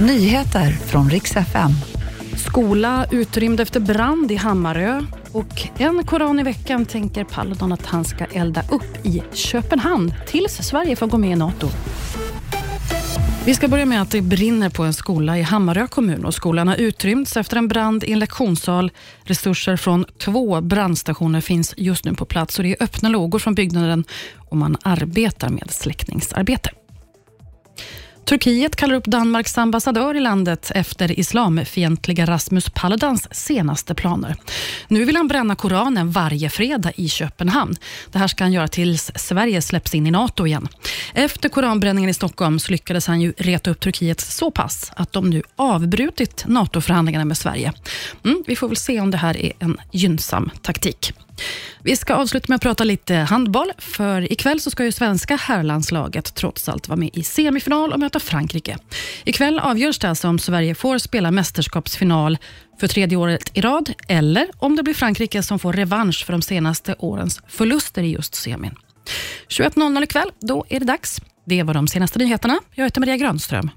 Nyheter från riks FM. Skola utrymd efter brand i Hammarö och en koran i veckan tänker Paludan att han ska elda upp i Köpenhamn tills Sverige får gå med i NATO. Vi ska börja med att det brinner på en skola i Hammarö kommun och skolan har utrymts efter en brand i en lektionssal. Resurser från två brandstationer finns just nu på plats och det är öppna lågor från byggnaden och man arbetar med släckningsarbete. Turkiet kallar upp Danmarks ambassadör i landet efter islamfientliga Rasmus Paludans senaste planer. Nu vill han bränna Koranen varje fredag i Köpenhamn. Det här ska han göra tills Sverige släpps in i NATO igen. Efter koranbränningen i Stockholm så lyckades han ju reta upp Turkiet så pass att de nu avbrutit NATO-förhandlingarna med Sverige. Mm, vi får väl se om det här är en gynnsam taktik. Vi ska avsluta med att prata lite handboll, för ikväll så ska ju svenska herrlandslaget trots allt vara med i semifinal och möta Frankrike. Ikväll avgörs det alltså om Sverige får spela mästerskapsfinal för tredje året i rad, eller om det blir Frankrike som får revansch för de senaste årens förluster i just semin. 21.00 ikväll, då är det dags. Det var de senaste nyheterna. Jag heter Maria Granström.